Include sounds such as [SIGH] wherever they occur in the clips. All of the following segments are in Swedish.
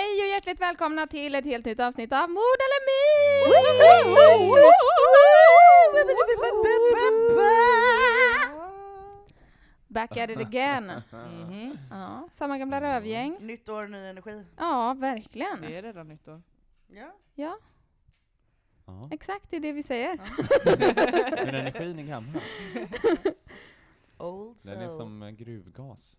Hej och hjärtligt välkomna till ett helt nytt avsnitt av Mord eller Myt! Back at it again. Ja, samma gamla rövgäng. Nytt år, ny energi. Ja, verkligen. Det är redan nytt år. Ja. Ja, Ja. exakt det är det vi säger. [LAUGHS] Men energin är gammal. Old Den är soul. som eh, gruvgas.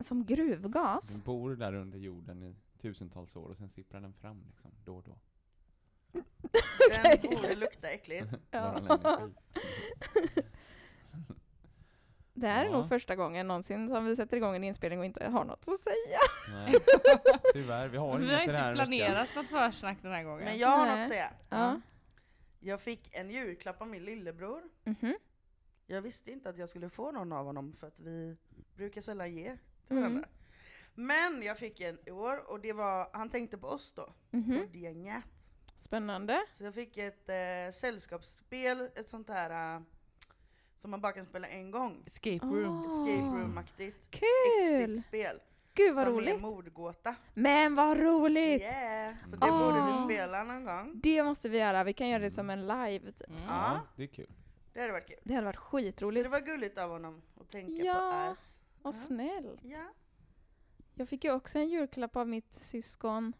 Som gruvgas. Den bor där under jorden i tusentals år och sen sipprar den fram liksom, då och då. Den borde lukta äckligt. [LAUGHS] [LAUGHS] Det här är Ja. nog första gången någonsin som vi sätter igång en inspelning och inte har något att säga. Nej. [LAUGHS] Tyvärr, vi har Vi har inte veckan. planerat något försnack den här gången. Men jag har Nej. något att säga. Ja. Jag fick en julklapp av min lillebror. Mhm. Jag visste inte att jag skulle få någon av honom för att vi brukar sällan ge till Mm. Men jag fick en i år och det var, han tänkte på oss då, Mhm. poddgänget. Spännande. Så jag fick ett eh, sällskapsspel, ett sånt här eh, som man bara kan spela en gång. Escape room. Ah. Escape room-aktigt. Kul! Exit-spel. Gud vad som är roligt. mordgåta. Men vad roligt! Yeah! Så det Ah. borde vi spela någon gång. Det måste vi göra. Vi kan göra det som en live. Typ. Mm. Ja, det är kul. det hade varit kul. Det hade varit Så skitroligt. det var gulligt av honom att tänka Ja. på oss. Vad Ja. snällt. Ja. Jag fick ju också en julklapp av mitt syskon.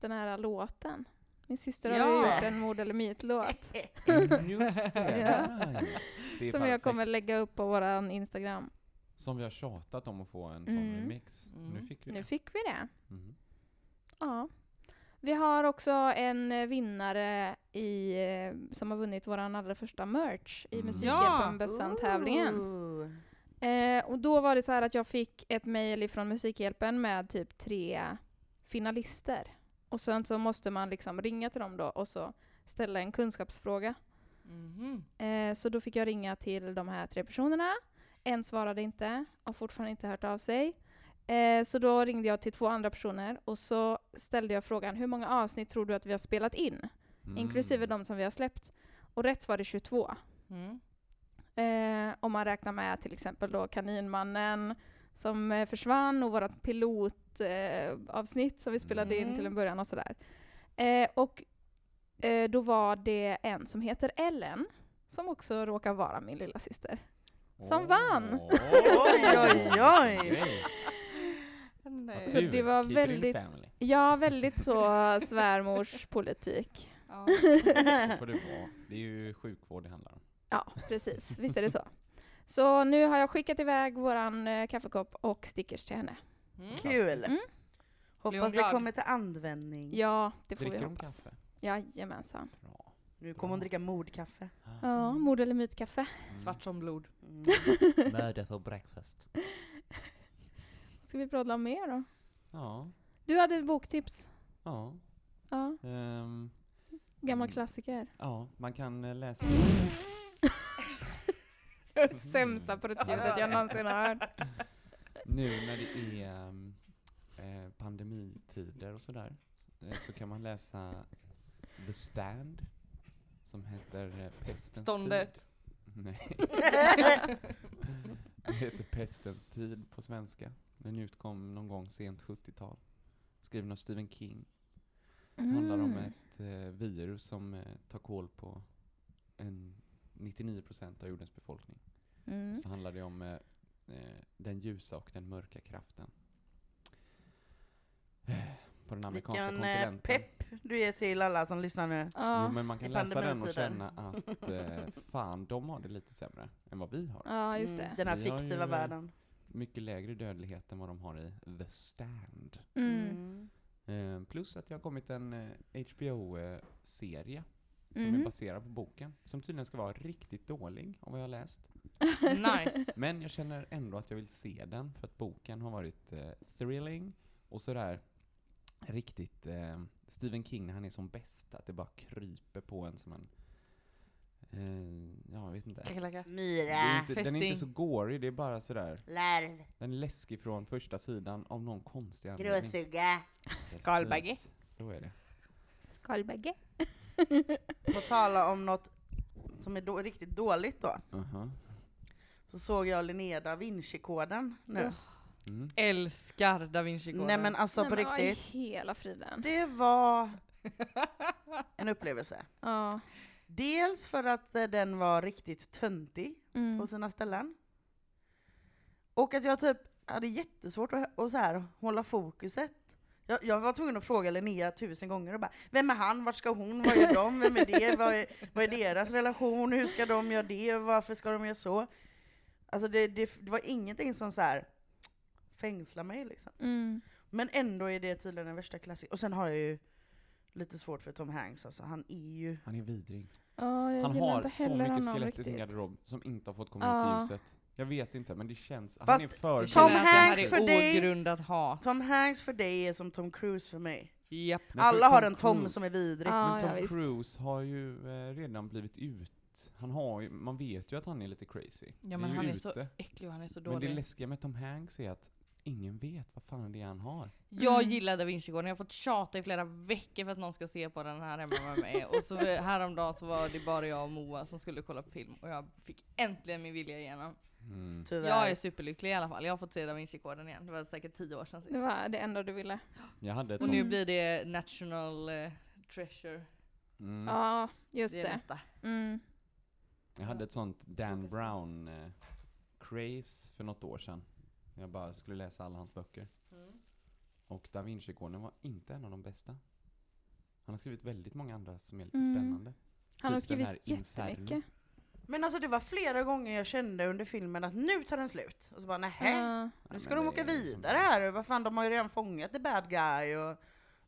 Den här låten. Min syster har Ja. ju gjort en mord eller myt-låt. [LAUGHS] Just det, Ja. Som jag kommer lägga upp på våran Instagram. Som vi har tjatat om att få en Mm. sån mix. Mm. Nu fick vi Nu det. fick vi det. Mm. Ja. Vi har också en vinnare i, eh, som har vunnit våran allra första merch i Mm. Eh, och då var det så att jag fick ett mejl ifrån Musikhjälpen med typ tre finalister. Och sen så måste man liksom ringa till dem då och så ställa en kunskapsfråga. Mhm. Eh, så då fick jag ringa till de här tre personerna. En svarade inte och fortfarande inte hört av sig. Eh, så då ringde jag till två andra personer och så ställde jag frågan hur många avsnitt tror du att vi har spelat in? Mm. Inklusive de som vi har släppt. Och rätt svar är 22. Mm. Eh, om man räknar med till exempel då Kaninmannen som eh, försvann och vårt pilotavsnitt eh, som vi spelade in Mm. till en början och sådär. Eh, och eh, då var det en som heter Ellen som också råkar vara min lilla syster. som Åh. vann. Oj, oj, oj! Nej. Så det var Keep in väldigt-. Ja, väldigt så svärmorspolitik. Ja. [LAUGHS] Det. Det är ju sjukvård det handlar om. Ja, precis. Visst är det så. Så nu har jag skickat iväg våran eh, kaffekopp och stickers till henne. Mm. Kul! Mm. Hon Hoppas det glad? kommer till användning. Ja, det får vi Dricker de hoppas. kaffe? Jajamensan. Bra. Nu kommer hon dricka mordkaffe. Ja, mord eller mytkaffe. Mm. Svart som blod. Mm. [LAUGHS] Murder for breakfast. Ska vi prata om mer då? Ja. Du hade ett boktips. Ja. Ja, Ehm, gammal Mm. klassiker. ja, man kan eh, läsa. [LAUGHS] Sämsta pruttljudet jag någonsin har hört. Nu när det är ehm, eh, pandemitider och sådär eh, så kan man läsa The Stand som heter eh, Pestens Ståndet. tid. Nej. [LAUGHS] Det heter Pestens tid på svenska. Den utkom någon gång sent 70-tal. Skriven av Stephen King. handlar om Mm. ett eh, virus som eh, tar koll på en 99% av jordens befolkning. Mm. Så handlar det om eh, eh, den ljusa och den mörka kraften. på den amerikanska Vilken eh, kontinenten. pepp du ger till alla som lyssnar nu. Ja, Jo, men man kan läsa den och känna att eh, fan, de har det lite sämre än vad vi har. ja just Mm, det. Den här Vi fiktiva ju- världen. Mycket lägre dödlighet än vad de har i The Stand. Mm. Mm. Eh, plus att det har kommit en eh, HBO-serie som är Mhm. baserad på boken, som tydligen ska vara riktigt dålig, om vad jag har läst. [LAUGHS] Nice. Men jag känner ändå att jag vill se den, för att boken har varit eh, thrilling och sådär riktigt eh, Stephen King när han är som bäst, att det bara kryper på en som en eh, ja, jag vet inte. Är Myra. inte, den är inte så gory, det är bara sådär, Larv. den är läskig från första sidan av någon konstig anledning. Gråsugga. Skalbagge. Så är det. Skalbagge. [LAUGHS] [LAUGHS] På tala om något som är då, riktigt dåligt då, Aha. så såg jag Linnea da Vinci-koden nu. Ugh. Mm. Älskar Da Vinci-koden. Nej men alltså Nej, på men riktigt, hela friden. det var [LAUGHS] en upplevelse. Ja. Dels för att eh, den var riktigt töntig Mm. på sina ställen. Och att jag typ hade jättesvårt att, att så här, hålla fokuset. Jag, jag var tvungen att fråga Linnea tusen gånger och bara Vem är han? Vart ska hon? Vad gör de? Vem är det? Vad är, vad är deras relation? Hur ska de göra det? Varför ska de göra så? Alltså det, det, det var ingenting som så här fängslar mig liksom. Mm. Men ändå är det tydligen den värsta klassikern. Och sen har jag ju lite svårt för Tom Hanks alltså. Han är ju... Han är vidrig. Jag Han har så mycket skelett i sin garderob som inte har fått komma Ja. ut i ljuset. Jag vet inte, men det känns... han Fast är för... Tom Hanks är för dig- ogrundat hat. Tom Hanks för dig är som Tom Cruise för mig. För Alla har en Tom Cruise- som är vidrig. Ja, Men Tom visst. Cruise har ju eh, redan blivit ut. Han har ju, man vet ju att han är lite crazy. Ja men ju han är ute. så äcklig och han är så Men det dålig. läskiga med Tom Hanks är att ingen vet vad fan det är han har. Jag Mm. gillar Da Vinci-koden, jag har fått tjata i flera veckor för att någon ska se på den här hemma med mig. Och så häromdagen så var det bara jag och Moa som skulle kolla på film och jag fick äntligen min vilja igenom. Mm. Tyvärr. Jag är superlycklig i alla fall, jag har fått se Da Vinci-koden igen. Det var säkert tio år sedan sist. Det var det enda du ville. Jag hade ett Och sånt... nu blir det National eh, Treasure, Mm. Ja, just det är det. nästa. Mm. Jag hade ett sånt Dan Brown eh, craze för något år sedan. Jag bara skulle läsa alla hans böcker. Och Da Vinci-koden var inte en av de bästa. Han har skrivit väldigt många andra som är lite Mm. spännande. Han har Typ den här skrivit Inferno. jättemycket. Men alltså det var flera gånger jag kände under filmen att nu tar den slut. Och så bara nähä, Ja. nu Ja, ska men de åka är som- vidare här. Vad fan, de har ju redan fångat the bad guy och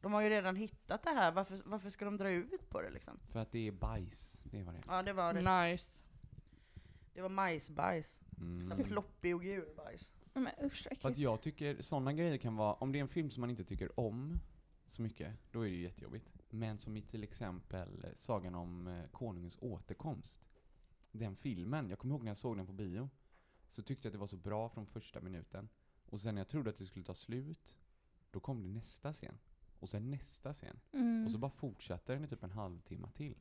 de har ju redan hittat det här. Varför, varför ska de dra ut på det liksom? För att det är bajs, det var det. Ja det var det. Nice. Det var majsbajs. Mm. Ploppig och gul bajs. Ja, Men usch Fast jag tycker sådana grejer kan vara, om det är en film som man inte tycker om så mycket, då är det ju jättejobbigt. Men som i till exempel Sagan om eh, Konungens återkomst. Den filmen, jag kommer ihåg när jag såg den på bio, så tyckte jag att det var så bra från första minuten. Och sen när jag trodde att det skulle ta slut, då kom det nästa scen. Och sen nästa scen. Mm. Och så bara fortsatte den i typ en halvtimme till.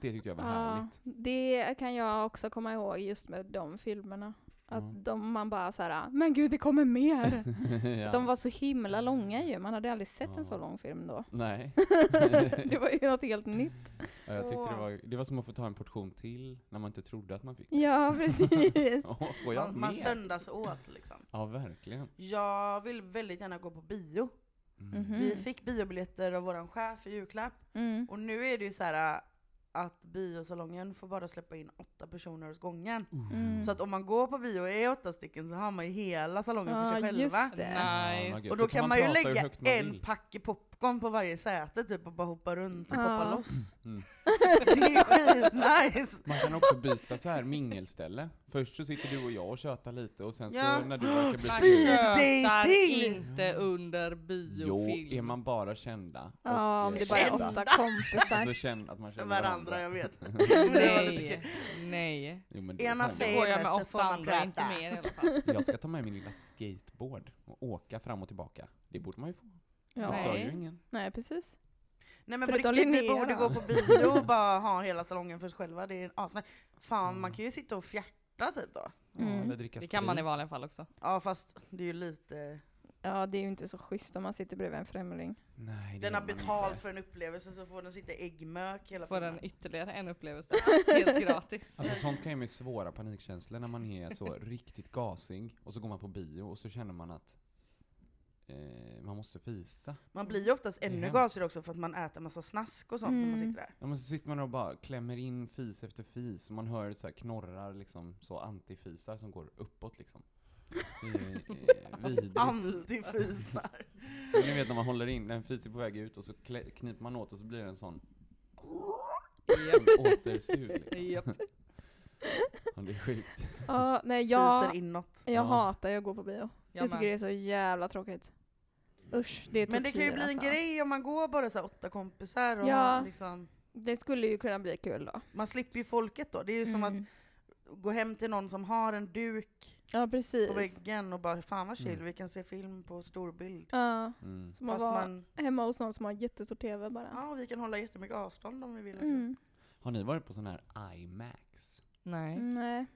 Det tyckte jag var Ja, härligt. det kan jag också komma ihåg just med de filmerna. Att Ja. de, man bara såhär, men gud det kommer mer! [LAUGHS] ja. De var så himla långa ju, man hade aldrig sett en så Ja. lång film då. [LAUGHS] Nej. [LAUGHS] det var ju något helt nytt. Ja, jag tyckte det var, det var som att få ta en portion till när man inte trodde att man fick Ja, precis. Får jag Man, man mer? söndags åt liksom. Ja, verkligen. Jag vill väldigt gärna gå på bio. Mm. Mhm. Vi fick biobiljetter av våran chef i julklapp. Mm. Och nu är det ju så här att biosalongen får bara släppa in åtta personer åt gången. Mm. Så att om man går på bio och är åtta stycken så har man ju hela salongen för Ja, sig själva. just det. Nice. Och då kan man ju prata hur lägga man en packe popcorn på varje säte typ och bara hoppa runt och Ja. poppa loss. [LAUGHS] Mm. [LAUGHS] Det är skitnice! Man kan också byta så här mingelställe. Först så sitter du och jag och tjötar lite och sen Ja. så när du verkar bli Man Speed tjötar inte under Jo, biofilm. är man bara kända Ja, om eh, det är bara kända, åtta kompisar. Alltså känna att man känner varandra, jag vet. [LAUGHS] Nej, nej. Jo, men det Ena kan går jag Famous så får åtta man andra, inte prata. mer i alla fall. Jag ska ta med min lilla skateboard och åka fram och tillbaka. Det borde man ju få. Ja. Det stör ju Nej. ingen. Nej, precis. Nej men på Förutom riktigt, vi Linnea borde då. gå på bio och bara ha hela salongen för oss själva. Det är asnice. Fan, Mm. man kan ju sitta och fjärta typ då. Mm. eller dricka Det kan man i sprit. vanliga fall också. Ja fast det är ju lite... Ja, det är ju inte så schysst om man sitter bredvid en främling. Nej, det Den gör har man betalt inte. för en upplevelse så får den sitta i äggmök hela Får filmen. en ytterligare en upplevelse. Helt [LAUGHS] gratis. Alltså sånt kan ju med svåra panikkänslor när man är så riktigt gasig och så går man på bio och så känner man att eh, man måste fisa. Man blir ju oftast ännu gasigare också för att man äter massa snask och sånt när man Mm. sitter där. Ja, men så sitter man och bara klämmer in fis efter fis, och man hör så här knorrar liksom, så antifisar som går uppåt liksom. Det är eh, vidrigt. Antifisar. Men Ni vet när man håller in, en fis är på väg ut och så kniper man åt och så blir det en sån Japp. återsug liksom. Japp. Ja, det är sjukt. Ja, nej, Fiser jag, inåt. jag Ja. hatar att gå på bio. Jag Jag tycker det är så jävla tråkigt. Usch, det är Men det kan ju bli en alltså. grej om man går bara så här åtta kompisar och Ja. liksom, Det skulle ju kunna bli kul då. man slipper ju folket då. Det är ju som att Mm. gå hem till någon som har en duk Ja, precis. på väggen och bara fan vad chill, Mm. vi kan se film på storbild. Ja, Mm. som att vara man, hemma hos någon som har jättestor TV bara. ja vi kan hålla jättemycket avstånd om vi vill. Mm. Har ni varit på sån här IMAX? Nej. Nej.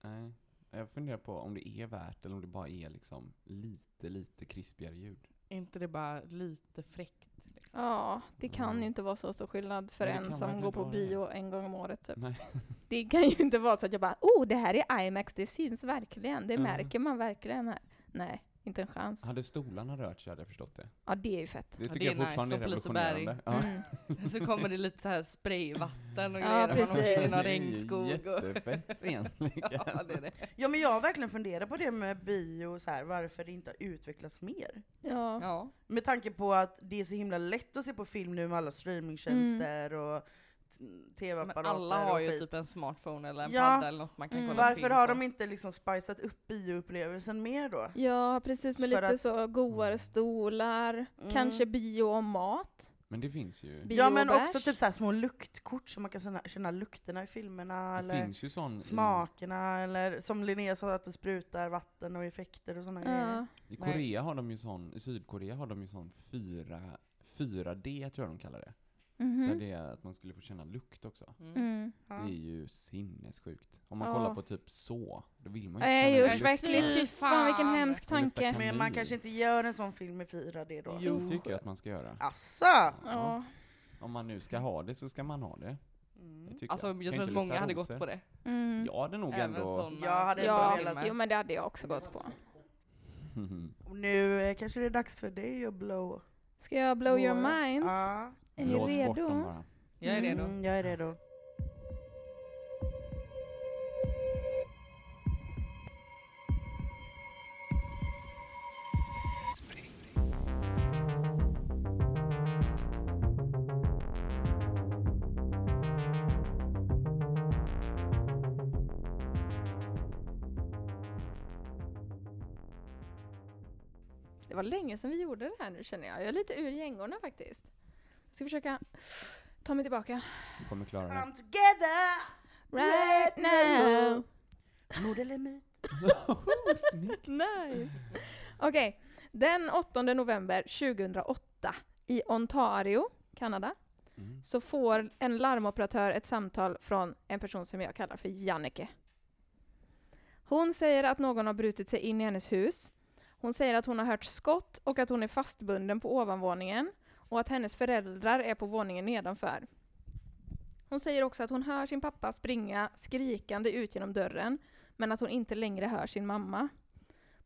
Nej. Jag funderar på om det är värt eller om det bara är liksom lite, lite krispigare ljud. Inte det bara lite fräckt? Liksom. Ja, det kan Mm. ju inte vara så stor skillnad för Nej, en som går på vara det. bio en gång om året typ. Nej. [LAUGHS] Det kan ju inte vara så att jag bara oh det här är IMAX, det syns verkligen, det Ja. märker man verkligen här. Nej, inte en chans. Hade stolarna rört sig hade jag förstått det. Ja det är ju fett. Det Ja, tycker det jag är nice, fortfarande är på Liseberg. revolutionerande. Ja. Mm. Så kommer det lite så här sprayvatten och Ja, grejer. Precis. någon Det är regnskog. Och... Jättefett egentligen. [LAUGHS] ja, det är det. Ja men jag har verkligen funderat på det med bio, så här, varför det inte har utvecklats mer. Ja. Ja. Med tanke på att det är så himla lätt att se på film nu med alla streamingtjänster och t- Men tv-apparater alla har och ju skit. typ en smartphone eller en Ja. padda eller något man kan Mm. kolla Varför film har på. de inte liksom spicat upp bioupplevelsen mer då? ja, precis med För lite att- så godare stolar, Mm. kanske bio och mat. Men det finns ju. Bio Ja och men bärs. också typ så här små luktkort så man kan känna, känna lukterna i filmerna, Det eller finns ju sån i, smakerna, eller som Linnea sa att det sprutar vatten och effekter och sådana grejer. Ja. i Nej. Korea har de ju sån, i Sydkorea har de ju sån 4, 4D tror jag de kallar det. Mhm. Där det är att man skulle få känna lukt också. Mm. Mm. Ja. Det är ju sinnessjukt. Om man Ja. kollar på typ så, då vill man ju känna usch lukt. äckligt, fy fan vilken hemsk tanke. Men man kanske inte gör en sån film i 4D då? Jo. Det tycker jag att man ska göra. Asså! Ja. Om man nu ska ha det så ska man ha det. Mm. Tycker Alltså jag. jag tror att många hade gått på det. Mm. Jag hade nog Även ändå... såna Jag hade Ja, ändå velat- jo men det hade jag också gått på. [LAUGHS] Och nu eh, kanske det är dags för dig att blow. Ska jag blow your minds? Ja. Är ni Lås bort dem redo? bara. Jag är redo. Mm, jag är redo. Det var länge sedan vi gjorde det här nu känner jag. Jag är lite ur gängorna faktiskt. Jag ska försöka ta mig tillbaka. Du kommer klara det. Come together! Right now! Mord eller myt? Snyggt! [LAUGHS] Nice! Okej, den 8 november 2008 i Ontario, Kanada, Mm. så får en larmoperatör ett samtal från en person som jag kallar för Jannike. Hon säger att någon har brutit sig in i hennes hus. Hon säger att hon har hört skott och att hon är fastbunden på ovanvåningen och att hennes föräldrar är på våningen nedanför. Hon säger också att hon hör sin pappa springa skrikande ut genom dörren men att hon inte längre hör sin mamma.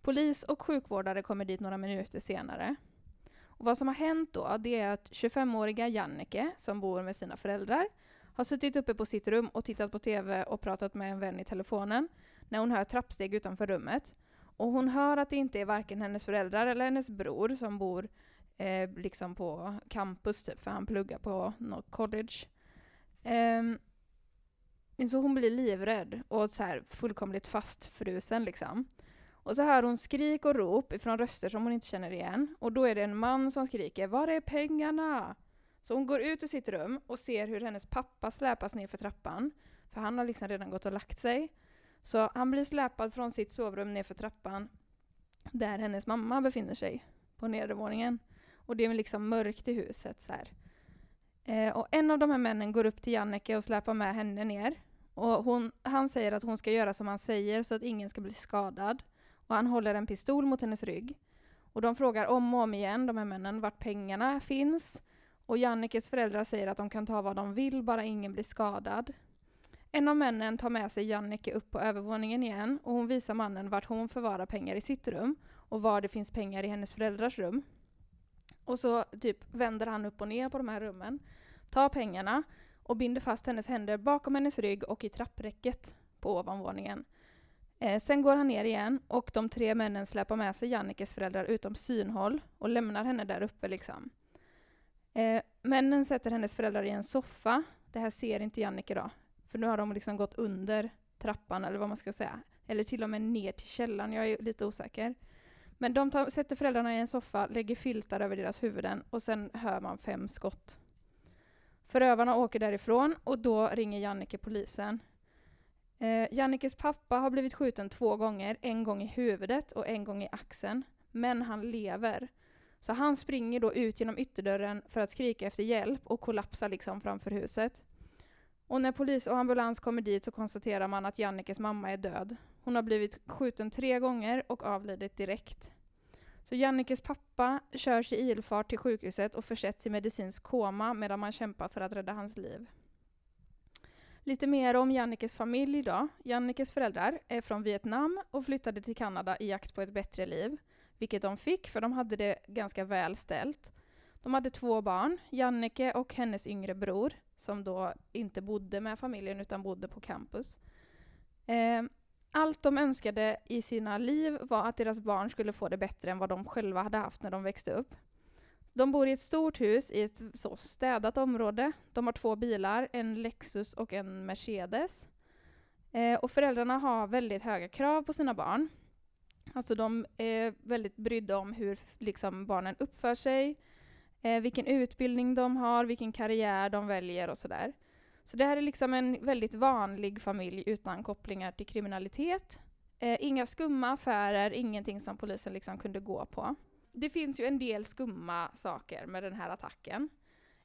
Polis och sjukvårdare kommer dit några minuter senare. Och vad som har hänt då, det är att 25-åriga Jannike, som bor med sina föräldrar, har suttit uppe på sitt rum och tittat på TV och pratat med en vän i telefonen när hon hör trappsteg utanför rummet. Och hon hör att det inte är varken hennes föräldrar eller hennes bror som bor eh, liksom på campus, typ, för han pluggar på något college. Eh, så hon blir livrädd och så här fullkomligt fastfrusen liksom. Och så hör hon skrik och rop ifrån röster som hon inte känner igen. Och då är det en man som skriker ”Var är pengarna?” Så hon går ut ur sitt rum och ser hur hennes pappa släpas ner för trappan. För han har liksom redan gått och lagt sig. Så han blir släpad från sitt sovrum ner för trappan där hennes mamma befinner sig på nedervåningen. Och det är liksom mörkt i huset så här. Eh, och en av de här männen går upp till Jannike och släpar med henne ner. Och hon, han säger att hon ska göra som han säger så att ingen ska bli skadad. Och han håller en pistol mot hennes rygg. Och de frågar om och om igen, de här männen, vart pengarna finns. Och Jannikes föräldrar säger att de kan ta vad de vill, bara ingen blir skadad. En av männen tar med sig Jannike upp på övervåningen igen och hon visar mannen vart hon förvarar pengar i sitt rum och var det finns pengar i hennes föräldrars rum. Och så typ vänder han upp och ner på de här rummen, tar pengarna och binder fast hennes händer bakom hennes rygg och i trappräcket på ovanvåningen. Eh, sen går han ner igen och de tre männen släpar med sig Jannikes föräldrar utom synhåll och lämnar henne där uppe liksom. Eh, männen sätter hennes föräldrar i en soffa. Det här ser inte Jannike då, för nu har de liksom gått under trappan eller vad man ska säga. Eller till och med ner till källaren, jag är lite osäker. Men de tar, sätter föräldrarna i en soffa, lägger filtar över deras huvuden och sen hör man fem skott. Förövarna åker därifrån och då ringer Jannike polisen. Eh, Jannikes pappa har blivit skjuten två gånger, en gång i huvudet och en gång i axeln. Men han lever. Så han springer då ut genom ytterdörren för att skrika efter hjälp och kollapsar liksom framför huset. Och när polis och ambulans kommer dit så konstaterar man att Jannikes mamma är död. Hon har blivit skjuten tre gånger och avlidit direkt. Så Jannikes pappa körs i ilfart till sjukhuset och försätts i medicinsk koma medan man kämpar för att rädda hans liv. Lite mer om Jannikes familj då. Jannikes föräldrar är från Vietnam och flyttade till Kanada i jakt på ett bättre liv. Vilket de fick, för de hade det ganska väl ställt. De hade två barn, Jannike och hennes yngre bror, som då inte bodde med familjen utan bodde på campus. Eh, allt de önskade i sina liv var att deras barn skulle få det bättre än vad de själva hade haft när de växte upp. De bor i ett stort hus i ett så städat område. De har två bilar, en Lexus och en Mercedes. Eh, och föräldrarna har väldigt höga krav på sina barn. Alltså de är väldigt brydda om hur liksom, barnen uppför sig, eh, vilken utbildning de har, vilken karriär de väljer och sådär. Så det här är liksom en väldigt vanlig familj utan kopplingar till kriminalitet. Eh, inga skumma affärer, ingenting som polisen liksom kunde gå på. Det finns ju en del skumma saker med den här attacken.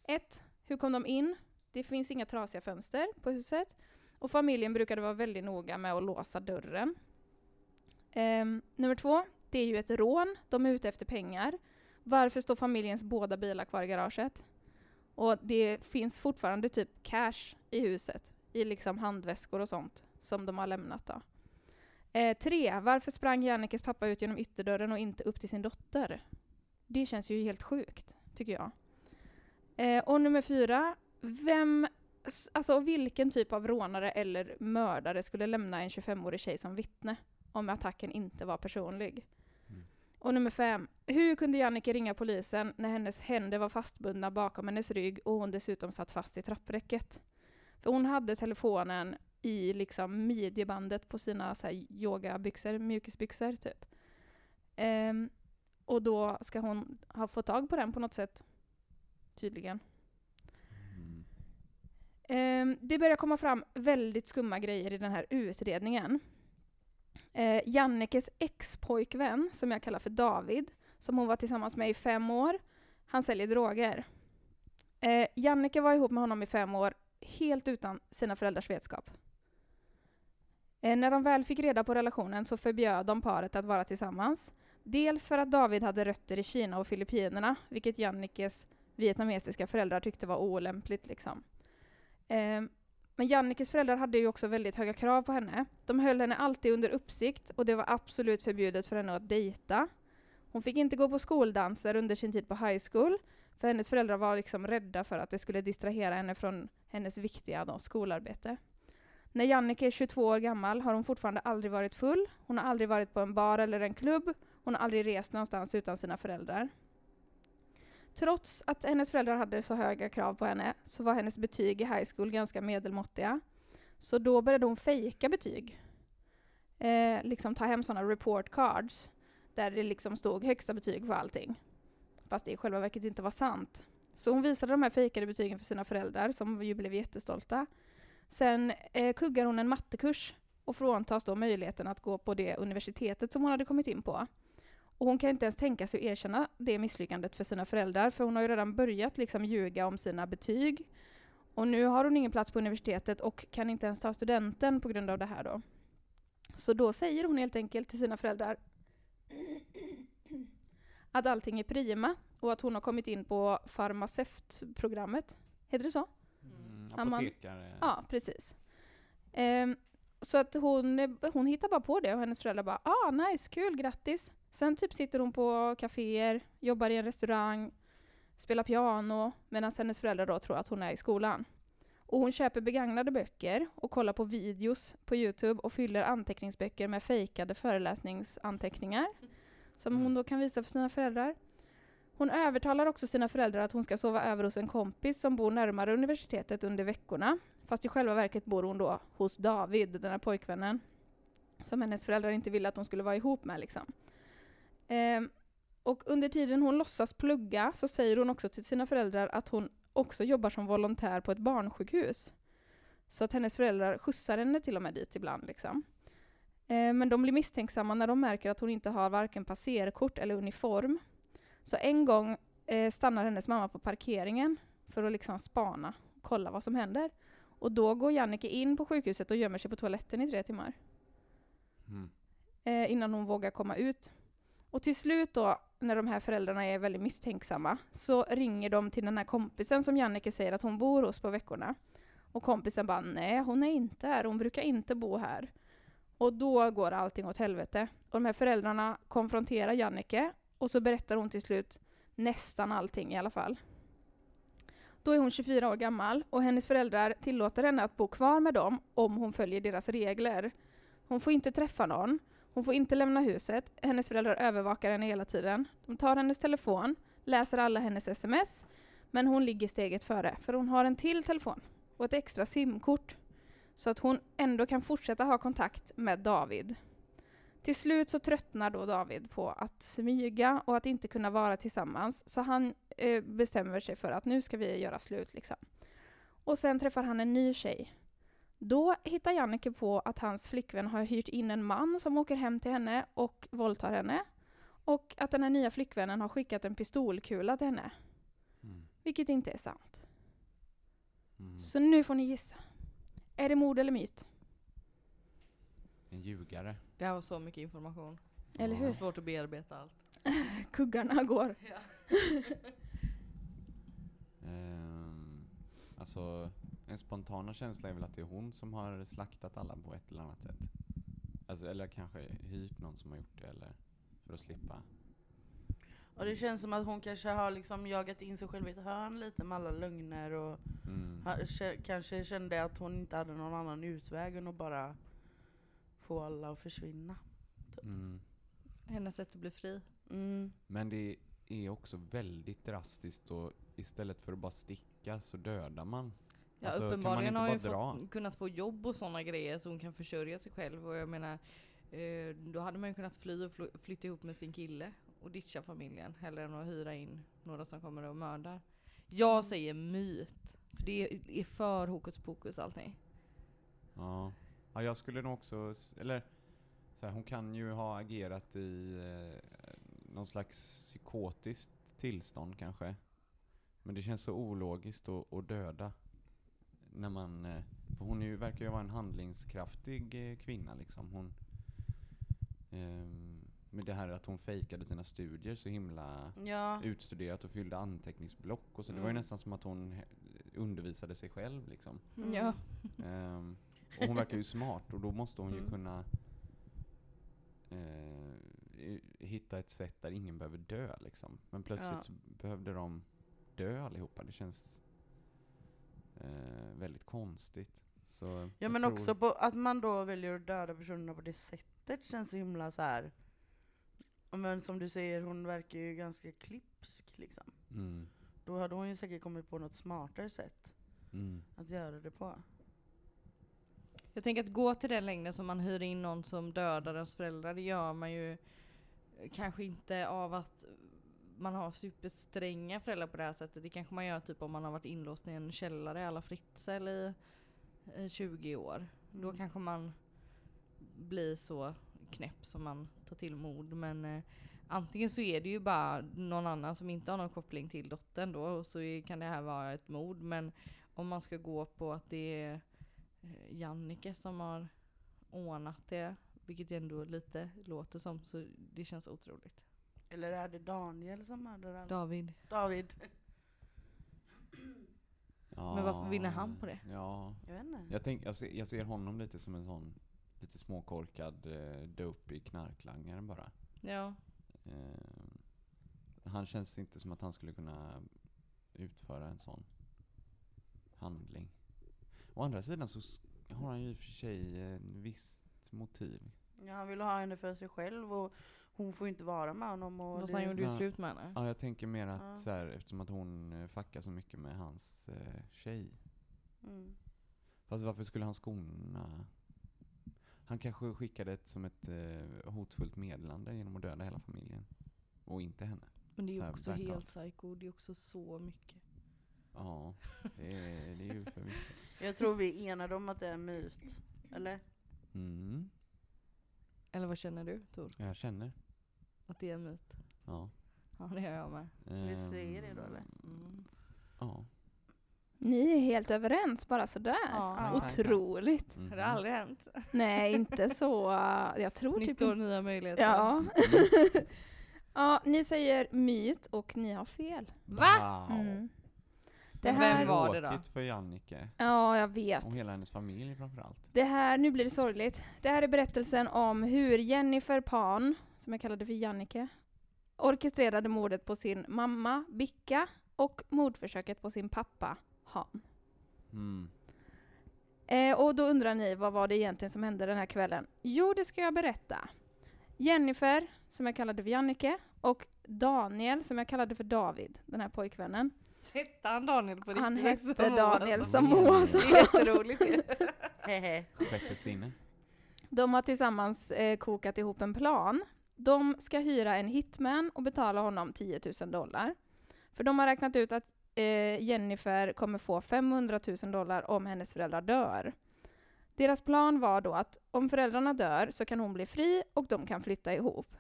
Ett, hur kom de in? Det finns inga trasiga fönster på huset. Och familjen brukade vara väldigt noga med att låsa dörren. Um, nummer två, det är ju ett rån. De är ute efter pengar. Varför står familjens båda bilar kvar i garaget? Och det finns fortfarande typ cash i huset, i liksom handväskor och sånt, som de har lämnat då. Eh, tre, varför sprang Jannikes pappa ut genom ytterdörren och inte upp till sin dotter? Det känns ju helt sjukt, tycker jag. Eh, och nummer fyra, vem, alltså vilken typ av rånare eller mördare skulle lämna en 25-årig tjej som vittne om attacken inte var personlig? Och nummer fem, hur kunde Jannike ringa polisen när hennes händer var fastbundna bakom hennes rygg och hon dessutom satt fast i trappräcket? För hon hade telefonen i liksom midjebandet på sina så här, yogabyxor, mjukisbyxor typ. Um, och då ska hon ha fått tag på den på något sätt. Tydligen. Mm. Um, det börjar komma fram väldigt skumma grejer i den här utredningen. Eh, Jannikes ex-pojkvän, som jag kallar för David, som hon var tillsammans med i fem år, han säljer droger. Eh, Jannike var ihop med honom i fem år, helt utan sina föräldrars vetskap. Eh, när de väl fick reda på relationen så förbjöd de paret att vara tillsammans. Dels för att David hade rötter i Kina och Filippinerna, vilket Jannikes vietnamesiska föräldrar tyckte var olämpligt. Liksom. Eh, men Jannikes föräldrar hade ju också väldigt höga krav på henne. De höll henne alltid under uppsikt och det var absolut förbjudet för henne att dejta. Hon fick inte gå på skoldanser under sin tid på high school, för hennes föräldrar var liksom rädda för att det skulle distrahera henne från hennes viktiga då, skolarbete. När Jannike är 22 år gammal har hon fortfarande aldrig varit full, hon har aldrig varit på en bar eller en klubb, hon har aldrig rest någonstans utan sina föräldrar. Trots att hennes föräldrar hade så höga krav på henne så var hennes betyg i high school ganska medelmåttiga. Så då började hon fejka betyg. Eh, liksom ta hem sådana report cards där det liksom stod högsta betyg på allting. Fast det i själva verket inte var sant. Så hon visade de här fejkade betygen för sina föräldrar som ju blev jättestolta. Sen eh, kuggar hon en mattekurs och fråntas då möjligheten att gå på det universitetet som hon hade kommit in på. Och hon kan inte ens tänka sig att erkänna det misslyckandet för sina föräldrar, för hon har ju redan börjat liksom ljuga om sina betyg. Och nu har hon ingen plats på universitetet och kan inte ens ta studenten på grund av det här då. Så då säger hon helt enkelt till sina föräldrar att allting är prima och att hon har kommit in på farmaceutprogrammet. Heter det så? apotekare. ja, precis. Um, så att hon, hon hittar bara på det och hennes föräldrar bara ah nice, kul, grattis. Sen typ sitter hon på kaféer, jobbar i en restaurang, spelar piano medan hennes föräldrar då tror att hon är i skolan. Och hon köper begagnade böcker och kollar på videos på Youtube och fyller anteckningsböcker med fejkade föreläsningsanteckningar som hon då kan visa för sina föräldrar. Hon övertalar också sina föräldrar att hon ska sova över hos en kompis som bor närmare universitetet under veckorna. Fast i själva verket bor hon då hos David, den här pojkvännen. Som hennes föräldrar inte ville att hon skulle vara ihop med liksom. Ehm, och under tiden hon låtsas plugga så säger hon också till sina föräldrar att hon också jobbar som volontär på ett barnsjukhus. Så att hennes föräldrar skjutsar henne till och med dit ibland. Liksom. Eh, men de blir misstänksamma när de märker att hon inte har varken passerkort eller uniform. Så en gång eh, stannar hennes mamma på parkeringen för att liksom spana och kolla vad som händer. Och då går Jannike in på sjukhuset och gömmer sig på toaletten i tre timmar. Mm. Eh, innan hon vågar komma ut. Och till slut då, när de här föräldrarna är väldigt misstänksamma, så ringer de till den här kompisen som Jannike säger att hon bor hos på veckorna. Och kompisen bara, nej hon är inte här, hon brukar inte bo här. Och då går allting åt helvete. Och de här föräldrarna konfronterar Jannike och så berättar hon till slut nästan allting i alla fall. Då är hon 24 år gammal och hennes föräldrar tillåter henne att bo kvar med dem om hon följer deras regler. Hon får inte träffa någon, hon får inte lämna huset, hennes föräldrar övervakar henne hela tiden. De tar hennes telefon, läser alla hennes sms, men hon ligger steget före, för hon har en till telefon och ett extra simkort så att hon ändå kan fortsätta ha kontakt med David. Till slut så tröttnar då David på att smyga och att inte kunna vara tillsammans, så han eh, bestämmer sig för att nu ska vi göra slut. Liksom. Och sen träffar han en ny tjej. Då hittar Jannike på att hans flickvän har hyrt in en man som åker hem till henne och våldtar henne. Och att den här nya flickvännen har skickat en pistolkula till henne. Mm. Vilket inte är sant. Mm. Så nu får ni gissa. Är det mord eller myt? En ljugare. Det här var så mycket information. Eller Ja. Det är hur? svårt att bearbeta allt. [LAUGHS] Kuggarna går. Ehm, alltså, en spontana känsla är väl att det är hon som har slaktat alla på ett eller annat sätt. Alltså, eller kanske hyrt någon som har gjort det, eller för att slippa. Och det känns som att hon kanske har liksom jagat in sig själv i ett hörn lite med alla lögner och Mm. ha, kä- kanske kände att hon inte hade någon annan utväg än att bara få alla att försvinna. Mm. Hennes sätt att bli fri. Mm. Men det är också väldigt drastiskt och istället för att bara sticka så dödar man. Ja, Alltså, kan man uppenbarligen inte har hon fått, kunnat få jobb och sådana grejer så hon kan försörja sig själv. Och jag menar, eh, då hade man ju kunnat fly och fly- flytta ihop med sin kille och ditcha familjen. Hellre än att hyra in några som kommer och mördar. Jag säger myt. För det är, för hokus pokus allting. Ja. ja, jag skulle nog också, eller så här, hon kan ju ha agerat i eh, någon slags psykotiskt tillstånd kanske. Men det känns så ologiskt att, att döda. När man, eh, för hon är ju, verkar ju vara en handlingskraftig eh, kvinna liksom. Hon, ehm, med det här att hon fejkade sina studier så himla Ja. utstuderat och fyllde anteckningsblock och så. Det var ju Mm. nästan som att hon undervisade sig själv liksom. Mm. Ja. [LAUGHS] Ehm, och hon verkar ju smart och då måste hon ju Mm. kunna eh, i- hitta ett sätt där ingen behöver dö liksom. Men plötsligt Ja. så behövde de dö allihopa. Det känns eh, väldigt konstigt. Så Ja men tror- också på att man då väljer att döda personerna på det sättet känns så himla så här. Men som du säger, hon verkar ju ganska klipsk liksom. Mm, Då hade hon ju säkert kommit på något smartare sätt mm, att göra det på. Jag tänker att gå till den längden som man hyr in någon som dödar ens föräldrar, det gör man ju kanske inte av att man har superstränga föräldrar på det här sättet. Det kanske man gör typ om man har varit inlåst i en källare alla Fritzl i, i 20 år. Då Mm. kanske man blir så knäpp som man tar till mord. Men eh, antingen så är det ju bara någon annan som inte har någon koppling till dottern då och så är, kan det här vara ett mord. Men om man ska gå på att det är eh, Jannike som har ordnat det, vilket ändå lite låter som, så det känns otroligt. Eller är det Daniel som mördar alla? David. David? Men varför vinner han på det? Ja, Jag vet inte. jag, tänk, jag, ser, jag ser honom lite som en sån lite småkorkad eh, dope i knarklangaren bara. Ja. Eh, han känns inte som att han skulle kunna utföra en sån handling. Å andra sidan så har han ju i och för sig en visst motiv. Ja, han ville ha henne för sig själv och hon får ju inte vara med honom. Och Fast det- han gjorde ju Ja. slut med henne. Ja, jag tänker mer att Ja. så här, eftersom att hon eh, fuckar så mycket med hans eh, tjej. Mm. Fast varför skulle han skona? Han kanske skickade ett som ett eh, hotfullt meddelande genom att döda hela familjen. Och inte henne. Men det är ju också back helt psycho, det är också så mycket. Ja, det är, det är ju förvisso. Jag tror vi är enade om att det är en myt. Eller? Mm, Eller vad känner du Tor? jag känner. Att det är en myt? Ja. Ja det gör jag med. Vi säger det då, eller? Mm. Ja. Ni är helt överens bara sådär. Ja. Otroligt. Har det aldrig hänt? Nej, inte så. Jag tror typ Nytt år, inte. nya möjligheter. Ja. [LAUGHS] ja, ni säger myt och ni har fel. Va? Wow. Mm. Det här, vem var det då? Tråkigt för Jannike. Ja, jag vet. Och hela hennes familj framförallt. Det här, nu blir det sorgligt. Det här är berättelsen om hur Jennifer Pan, som jag kallade för Jannike, orkestrerade mordet på sin mamma, Bicka, och mordförsöket på sin pappa, Han. Mm. Eh, och då undrar ni, vad var det egentligen som hände den här kvällen? Jo, det ska jag berätta. Jennifer, som jag kallade för Jannike, och Daniel, som jag kallade för David, den här pojkvännen. Hette han Daniel på riktigt? Han hette Daniel Moa som Moa Moa sa. sa. Det är jätteroligt. [LAUGHS] Sjätte sinne. De har tillsammans eh, kokat ihop en plan. De ska hyra en hitman och betala honom 10 000 dollar. För de har räknat ut att eh, Jennifer kommer få 500 000 dollar om hennes föräldrar dör. Deras plan var då att om föräldrarna dör så kan hon bli fri och de kan flytta ihop.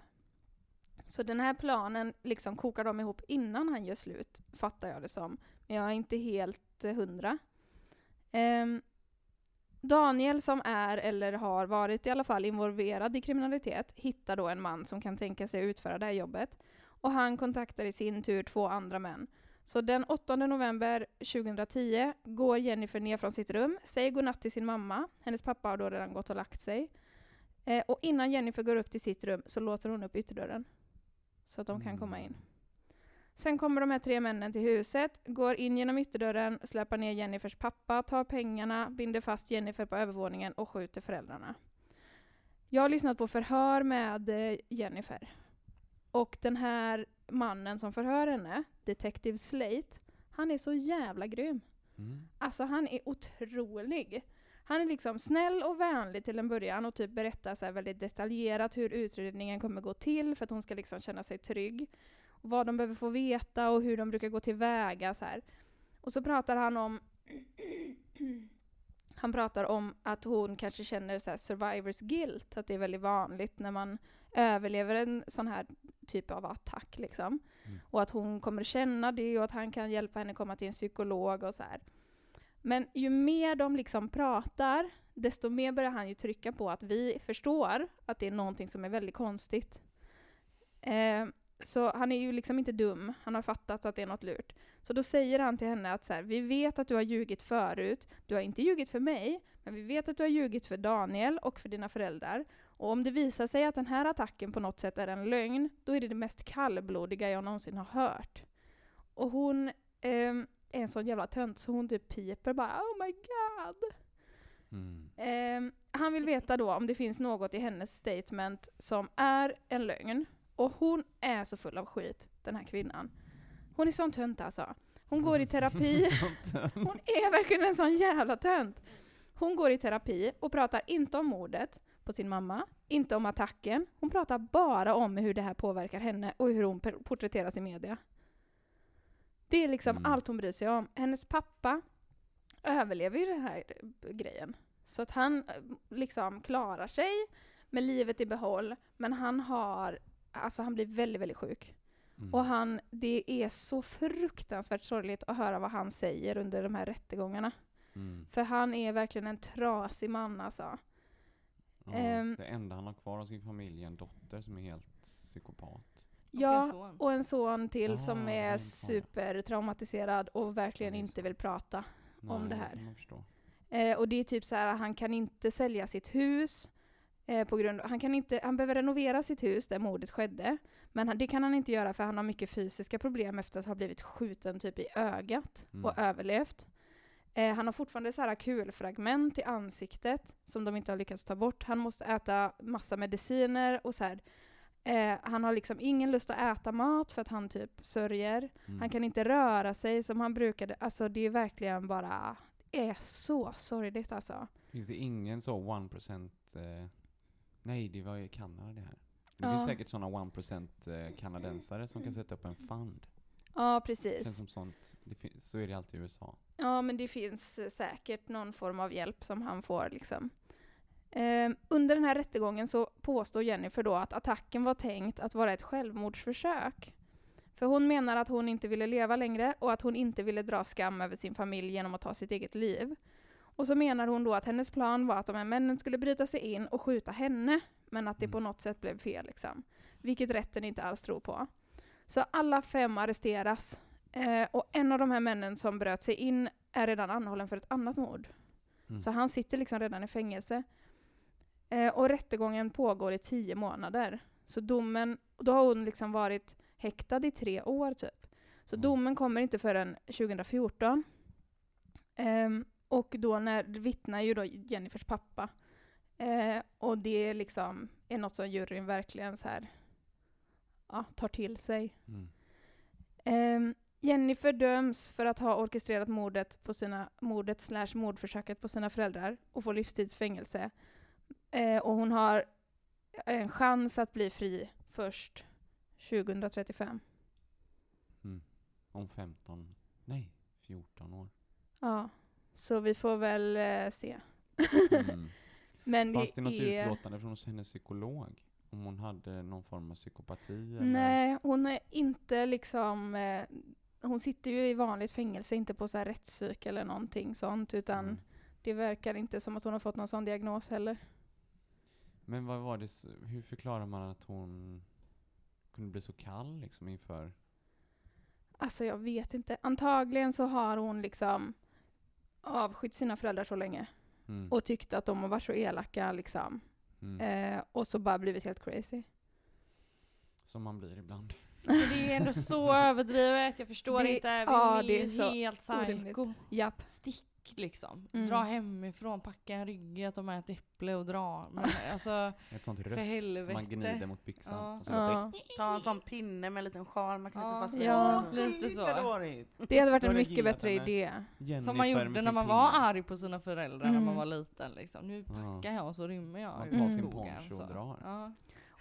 Så den här planen liksom kokar de ihop innan han gör slut, fattar jag det som. Men jag är inte helt eh, hundra. Um, Daniel som är, eller har varit i alla fall, involverad i kriminalitet hittar då en man som kan tänka sig utföra det här jobbet. Och han kontaktar i sin tur två andra män. Så den 8 november 2010 går Jennifer ner från sitt rum, säger godnatt till sin mamma. Hennes pappa har då redan gått och lagt sig. Eh, och innan Jennifer går upp till sitt rum så låter hon upp ytterdörren. Så att de kan komma in. Sen kommer de här tre männen till huset, går in genom ytterdörren, släpar ner Jennifers pappa, tar pengarna, binder fast Jennifer på övervåningen och skjuter föräldrarna. Jag har lyssnat på förhör med eh, Jennifer. Och den här mannen som förhör henne, Detective Slate, han är så jävla grym. Mm. Alltså han är otrolig. Han är liksom snäll och vänlig till en början och typ berättar så väldigt detaljerat hur utredningen kommer gå till för att hon ska liksom känna sig trygg. Vad de behöver få veta och hur de brukar gå tillväga så här. Och så pratar han om [CLEARS THROAT] han pratar om att hon kanske känner så survivors guilt, att det är väldigt vanligt när man överlever en sån här typ av attack liksom. Mm. Och att hon kommer känna det och att han kan hjälpa henne komma till en psykolog och så här. Men ju mer de liksom pratar, desto mer börjar han ju trycka på att vi förstår att det är någonting som är väldigt konstigt. Eh, så han är ju liksom inte dum, han har fattat att det är något lurt. Så då säger han till henne att så här, vi vet att du har ljugit förut, du har inte ljugit för mig, men vi vet att du har ljugit för Daniel och för dina föräldrar. Och om det visar sig att den här attacken på något sätt är en lögn, då är det det mest kallblodiga jag någonsin har hört. Och hon eh, är en sån jävla tönt så hon typ piper bara Oh my god! Mm. Ehm, han vill veta då om det finns något i hennes statement som är en lögn. Och hon är så full av skit, den här kvinnan. Hon är sån tönt alltså. Hon går i terapi. [LAUGHS] Hon är verkligen en sån jävla tönt. Hon går i terapi och pratar inte om mordet på sin mamma, inte om attacken. Hon pratar bara om hur det här påverkar henne och hur hon porträtteras i media. Det är liksom Mm. allt hon bryr sig om. Hennes pappa överlever ju den här grejen. Så att han eh, liksom klarar sig med livet i behåll, men han har, alltså han blir väldigt, väldigt sjuk. Mm. Och han, det är så fruktansvärt sorgligt att höra vad han säger under de här rättegångarna. Mm. För han är verkligen en trasig man alltså. Ja, Ehm. det enda han har kvar av sin familj är en dotter som är helt psykopat. Ja, en son. och en son till som Ah, är en son. supertraumatiserad och verkligen är inte vill prata. Om det Nej, här. Eh, och det är typ så här, han kan inte sälja sitt hus. Eh, på grund han, kan inte, han behöver renovera sitt hus där mordet skedde. Men han, det kan han inte göra för han har mycket fysiska problem efter att ha blivit skjuten typ i ögat Mm. och överlevt. Eh, han har fortfarande så här kulfragment i ansiktet som de inte har lyckats ta bort. Han måste äta massa mediciner och så här. Eh, han har liksom ingen lust att äta mat för att han typ sörjer. Mm. Han kan inte röra sig som han brukade. Alltså det är verkligen bara, det är så sorgligt alltså. Finns det ingen så 1% eh, Nej, det var i Kanada det här. Det Ja. finns säkert sådana 1% eh, kanadensare som kan sätta upp en fund. Ja, Det precis. känns som sånt, det så är det alltid i USA. Ja, men det finns eh, säkert någon form av hjälp som han får liksom. Ehm, under den här rättegången så påstår Jennifer då att attacken var tänkt att vara ett självmordsförsök. För hon menar att hon inte ville leva längre och att hon inte ville dra skam över sin familj genom att ta sitt eget liv. Och så menar hon då att hennes plan var att de här männen skulle bryta sig in och skjuta henne, men att det Mm. på något sätt blev fel liksom. Vilket rätten inte alls tror på. Så alla fem arresteras. Eh, och en av de här männen som bröt sig in är redan anhållen för ett annat mord. Mm. Så han sitter liksom redan i fängelse. Eh, och rättegången pågår i tio månader. Så domen, då har hon liksom varit häktad i tre år typ. Så Mm. domen kommer inte förrän 2014. Ehm, och då när vittnar ju då Jennifers pappa. Eh, och det liksom är något som juryn verkligen så här, ja, tar till sig. Mm. Ehm, Jennifer döms för att ha orkestrerat mordet, på sina, mordet slash mordförsöket på sina föräldrar och får livstidsfängelse. Eh, och hon har en chans att bli fri först 2035. Mm. Om 15, nej 14 år. Ja, så vi får väl eh, se. Mm. [LAUGHS] Men Fanns det något är... utlåtande från hennes psykolog? Om hon hade någon form av psykopati? Eller? Nej, hon är inte liksom... Eh, hon sitter ju i vanligt fängelse, inte på så här rättspsyk eller någonting sånt, utan Mm. det verkar inte som att hon har fått någon sån diagnos heller. Men vad var det, hur förklarar man att hon kunde bli så kall liksom inför? Alltså jag vet inte. Antagligen så har hon liksom avskytt sina föräldrar så länge Mm. och tyckt att de har varit så elaka liksom. Mm. Eh, och så bara blivit helt crazy. Som man blir ibland. Det är ändå så [LAUGHS] överdrivet, jag förstår Det- inte. Vi ja, är det är helt psycho. Japp. Stick liksom. Mm. Dra hemifrån, packa en rygga, ta med ett äpple och dra. Men alltså, Ett sånt För rött som man gnider mot byxan. Ja. Och så Ja. Ta en sån pinne med en liten sjal, man kan Ja. inte fastna Ja. Lite så. Det hade varit en mycket bättre idé. Jennifer som man gjorde när man pinne. var arg på sina föräldrar när man Mm. var liten. Liksom. Nu packar jag och så rymmer jag Man tar sin poncho och så. drar.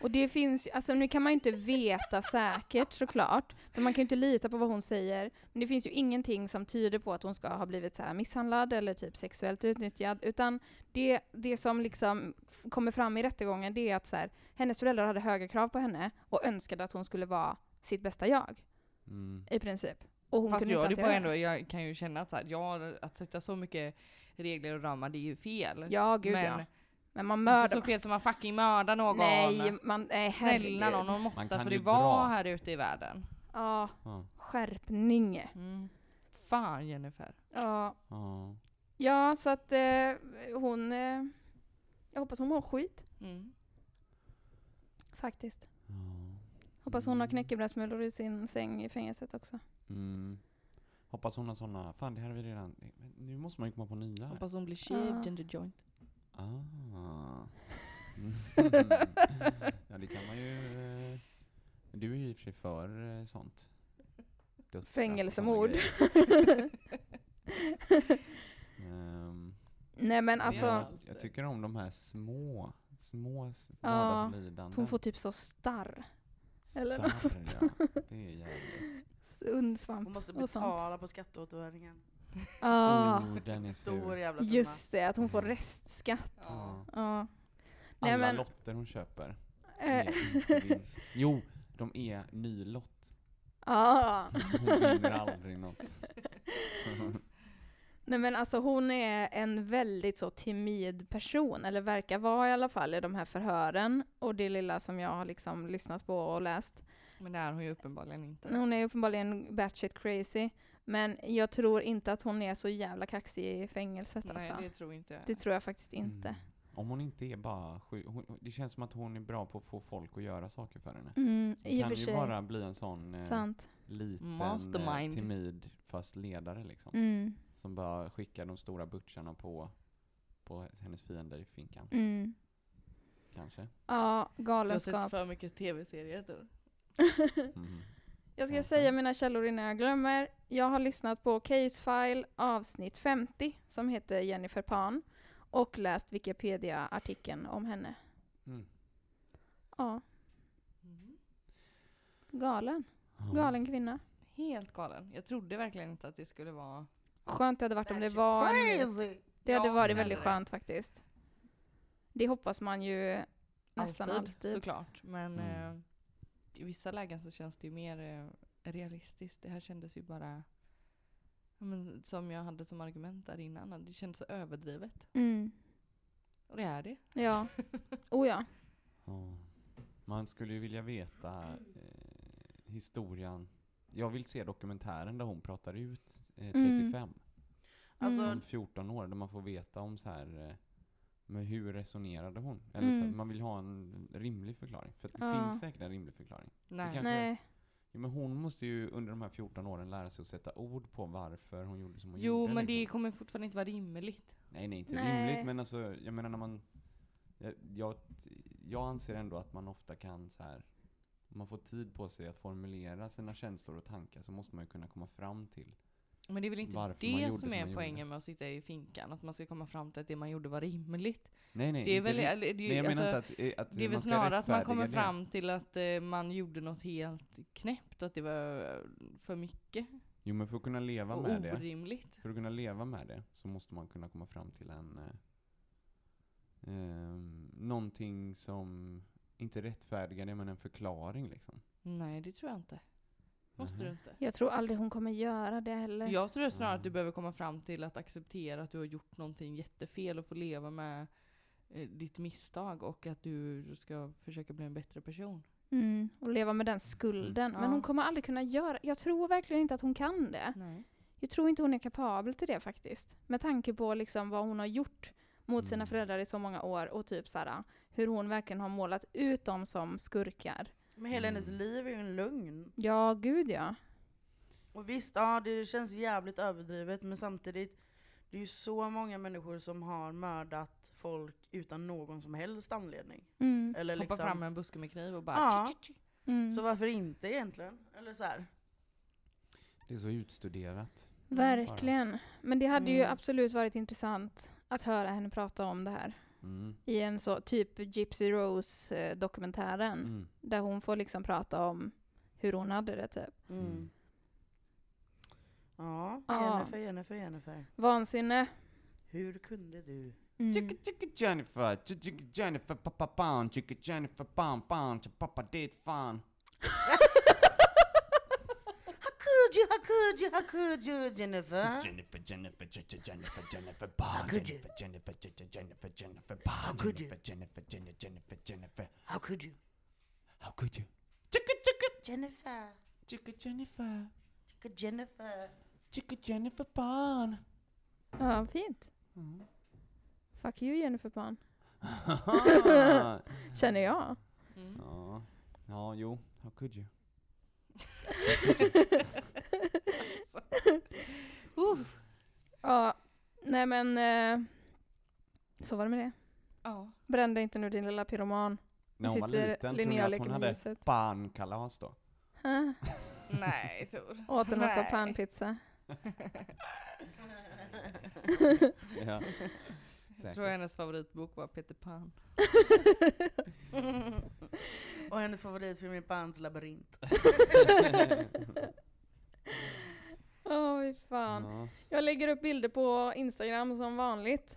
Och det finns alltså nu kan man ju inte veta säkert såklart, för man kan ju inte lita på vad hon säger. Men det finns ju ingenting som tyder på att hon ska ha blivit så här misshandlad eller typ sexuellt utnyttjad, utan det, det som liksom kommer fram i rättegången det är att så här, hennes föräldrar hade höga krav på henne och önskade att hon skulle vara sitt bästa jag, Mm. i princip. Och hon Fast kunde jag, inte det på ändå, jag kan ju känna att, så här, ja, att sätta så mycket regler och ramar det är ju fel. Ja, gud men ja. Men man inte mördar... så fel som man fucking mördar någon. Nej, man, nej Snälla någon, någon måtta får ju det vara dra. här ute i världen. Ja, Ja. skärpning. Mm. Fan Jennifer. Ja. Ja. Ja, så att eh, hon... Eh, jag hoppas hon mår skit, Mm. faktiskt. Ja. Hoppas hon har Mm. knäckebrödsmulor i sin säng i fängelset också. Mm. Hoppas hon har såna, fan det här har vi redan, nu måste man ju komma på nya här. Hoppas hon blir shaved Ja. in the joint. Ah. Mm. [LAUGHS] ja det kan man ju, eh, du är ju i och för sig för eh, sånt. Dödsstraff och såna Fängelsemord. grejer. [LAUGHS] Ehm, Nej men alltså, jag, jag tycker om de här små, små s- Ja, vardagslidanden. hon får typ så starr. eller Starr, ja. Det är jävligt. Undsvamp Hon måste och sånt. betala på skatteåterbäringen. Ja, Oh, den är Stor jävla summa. just det, att hon får Mm. restskatt. Ja. Ja. Nej, Alla men- lotter hon köper [LAUGHS] är inte vinst. Jo, de är nylott. Ja. Hon vinner aldrig något. [LAUGHS] Nej men alltså hon är en väldigt så timid person, eller verkar vara i alla fall i de här förhören och det lilla som jag har liksom lyssnat på och läst. Men det är hon ju uppenbarligen inte. Hon är uppenbarligen batshit crazy, men jag tror inte att hon är så jävla kaxig i fängelset Nej alltså. det tror inte jag. Det tror jag faktiskt inte. Mm. Om hon inte är bara sjuk, hon, det känns som att hon är bra på att få folk att göra saker för henne. Mm, Hon I kan för ju sig. bara bli en sån eh, Sant. liten, eh, Mastermind. timid, fast ledare liksom. Mm. Som bara skickar de stora butcharna på, på hennes fiender i finkan. Mm. Kanske. Ja, Du har sett galenskap. för mycket tv-serier Tor. [LAUGHS] Mm. Jag ska Kanske. säga mina källor innan jag glömmer. Jag har lyssnat på Case File avsnitt 50 som heter Jennifer Pan och läst Wikipedia-artikeln om henne. Mm. Ja, Mm. galen. Galen kvinna. Helt galen. Jag trodde verkligen inte att det skulle vara... Skönt det hade varit om det var en Crazy! Det hade Ja, varit väldigt skönt faktiskt. Det hoppas man ju nästan alltid. Såklart. Men Mm. eh, i vissa lägen så känns det ju mer eh, realistiskt. Det här kändes ju bara... Men, som jag hade som argument där innan. Det kändes så överdrivet. Mm. Och det är det. Ja. [LAUGHS] Oh ja. Ja. Man skulle ju vilja veta eh, historien. Jag vill se dokumentären där hon pratar ut eh, 35. Alltså, Mm. Om 14 år, där man får veta om så här eh, men hur resonerade hon? Eller så här, Mm. man vill ha en rimlig förklaring. För att det Ja. finns säkert en rimlig förklaring. Nej. kanske- Nej. Ja, men hon måste ju under de här 14 åren lära sig att sätta ord på varför hon gjorde som hon Jo, gjorde. men det liksom. kommer fortfarande inte vara rimligt. Nej, nej, inte Nej. rimligt, men alltså, jag menar när man... Jag, jag, jag anser ändå att man ofta kan så här om man får tid på sig att formulera sina känslor och tankar så måste man ju kunna komma fram till Men det är väl inte Varför det som är poängen gjorde. med att sitta i finkan? Att man ska komma fram till att det man gjorde var rimligt. Nej, nej, Det är väl, ri- eller, det, nej jag menar alltså, inte att, eh, att det är väl snarare att man kommer det. fram till att eh, man gjorde något helt knäppt, att det var eh, för mycket Jo men för att kunna leva och med det orimligt. För att kunna leva med det så måste man kunna komma fram till en eh, eh, Någonting som inte rättfärdigar det men en förklaring liksom Nej, det tror jag inte. Måste du inte? Jag tror aldrig hon kommer göra det heller. Jag tror snarare att du Mm. behöver komma fram till att acceptera att du har gjort någonting jättefel och få leva med eh, ditt misstag och att du ska försöka bli en bättre person. Mm, och leva med den skulden. Men Ja. hon kommer aldrig kunna göra... Jag tror verkligen inte att hon kan det. Nej. Jag tror inte hon är kapabel till det faktiskt. Med tanke på liksom vad hon har gjort mot sina Mm. föräldrar i så många år och typ såhär, hur hon verkligen har målat ut dem som skurkar. Men hela hennes Mm. liv är ju en lögn. Ja, gud ja. Och visst, ja det känns jävligt överdrivet men samtidigt, det är ju så många människor som har mördat folk utan någon som helst anledning. Mm. Eller Hoppa liksom, fram med en buske med kniv och bara Ja. Mm. Så varför inte egentligen? Eller så här. Det är så utstuderat Verkligen. Men det hade ju Mm. absolut varit intressant att höra henne prata om det här. Mm. I en så typ Gypsy Rose-dokumentären. Mm. Där hon får liksom prata om hur hon hade det typ. Mm. Mm. Ja, Ja. Jennifer, Jennifer, Jennifer. Vansinne. Hur kunde du? Mm. Chicka chicka Jennifer, chicka chicka Jennifer, pappa pan, chicka Jennifer, pan pan, chicka pappa det fan. [LAUGHS] How could you, how could you, how could you Jennifer? Jennifer, Jennifer, chicka Jennifer, Jennifer, pan, could you? Jennifer, Jennifer, chicka Jennifer, Jennifer, pan, could you? Jennifer, Jennifer, Jennifer, Jennifer, Jennifer. How could you? How could you? Chicka chicka, Jennifer, chicka Jennifer, chicka Jennifer. chicka Jennifer pan. Ja, fint. Mm. Fuck you Jennifer Pan. [LAUGHS] ja, Känner jag. Mm. ja, jo, how could you? Uh. [LAUGHS] Ja, nej men... Eh, så var det med det. Ja. Bränn dig inte nu din lilla pyroman. När hon var liten Linnea jag att hon hade barnkalas då. [LAUGHS] Nej, Tor. Åt en massa panpizza. [LAUGHS] Ja. Jag tror hennes favoritbok var Peter Pan. [LAUGHS] Och hennes favoritfilm är Pans labyrint. [LAUGHS] Åh, fy fan. Ja. Jag lägger upp bilder på Instagram som vanligt.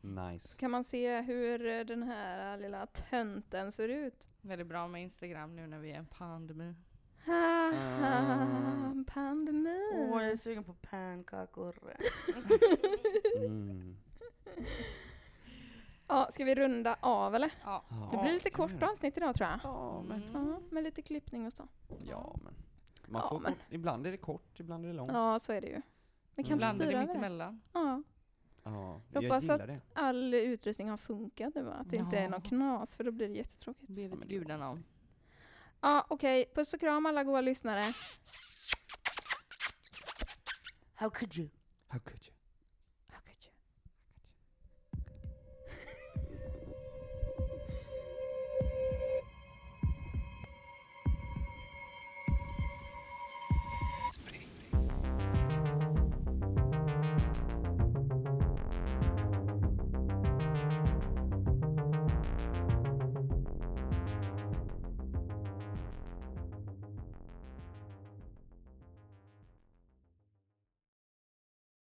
Nice. kan man se hur den här lilla tönten ser ut. Väldigt bra med Instagram nu när vi är en pandemi. Haha, pandemi. Åh, jag är sugen på pannkakor. [LAUGHS] Mm. [LAUGHS] Ja, ska vi runda av eller? Ja. Det blir lite kort avsnitt idag tror jag. Ja, men, Mm. Ja, med lite klippning och så. ja, men. Man Ja, får men- ibland är det kort, ibland är det långt. Ja, så är det ju. Vi kan är styra det över mitt det. emellan. Ja. Ja, Jag jag, hoppas att det. all utrustning har funkat nu? Att det inte är Ja. någon knas för då blir det jättetråkigt. Det vet gudarna om. Ja okej, puss och kram alla goa lyssnare. How could you? How could you?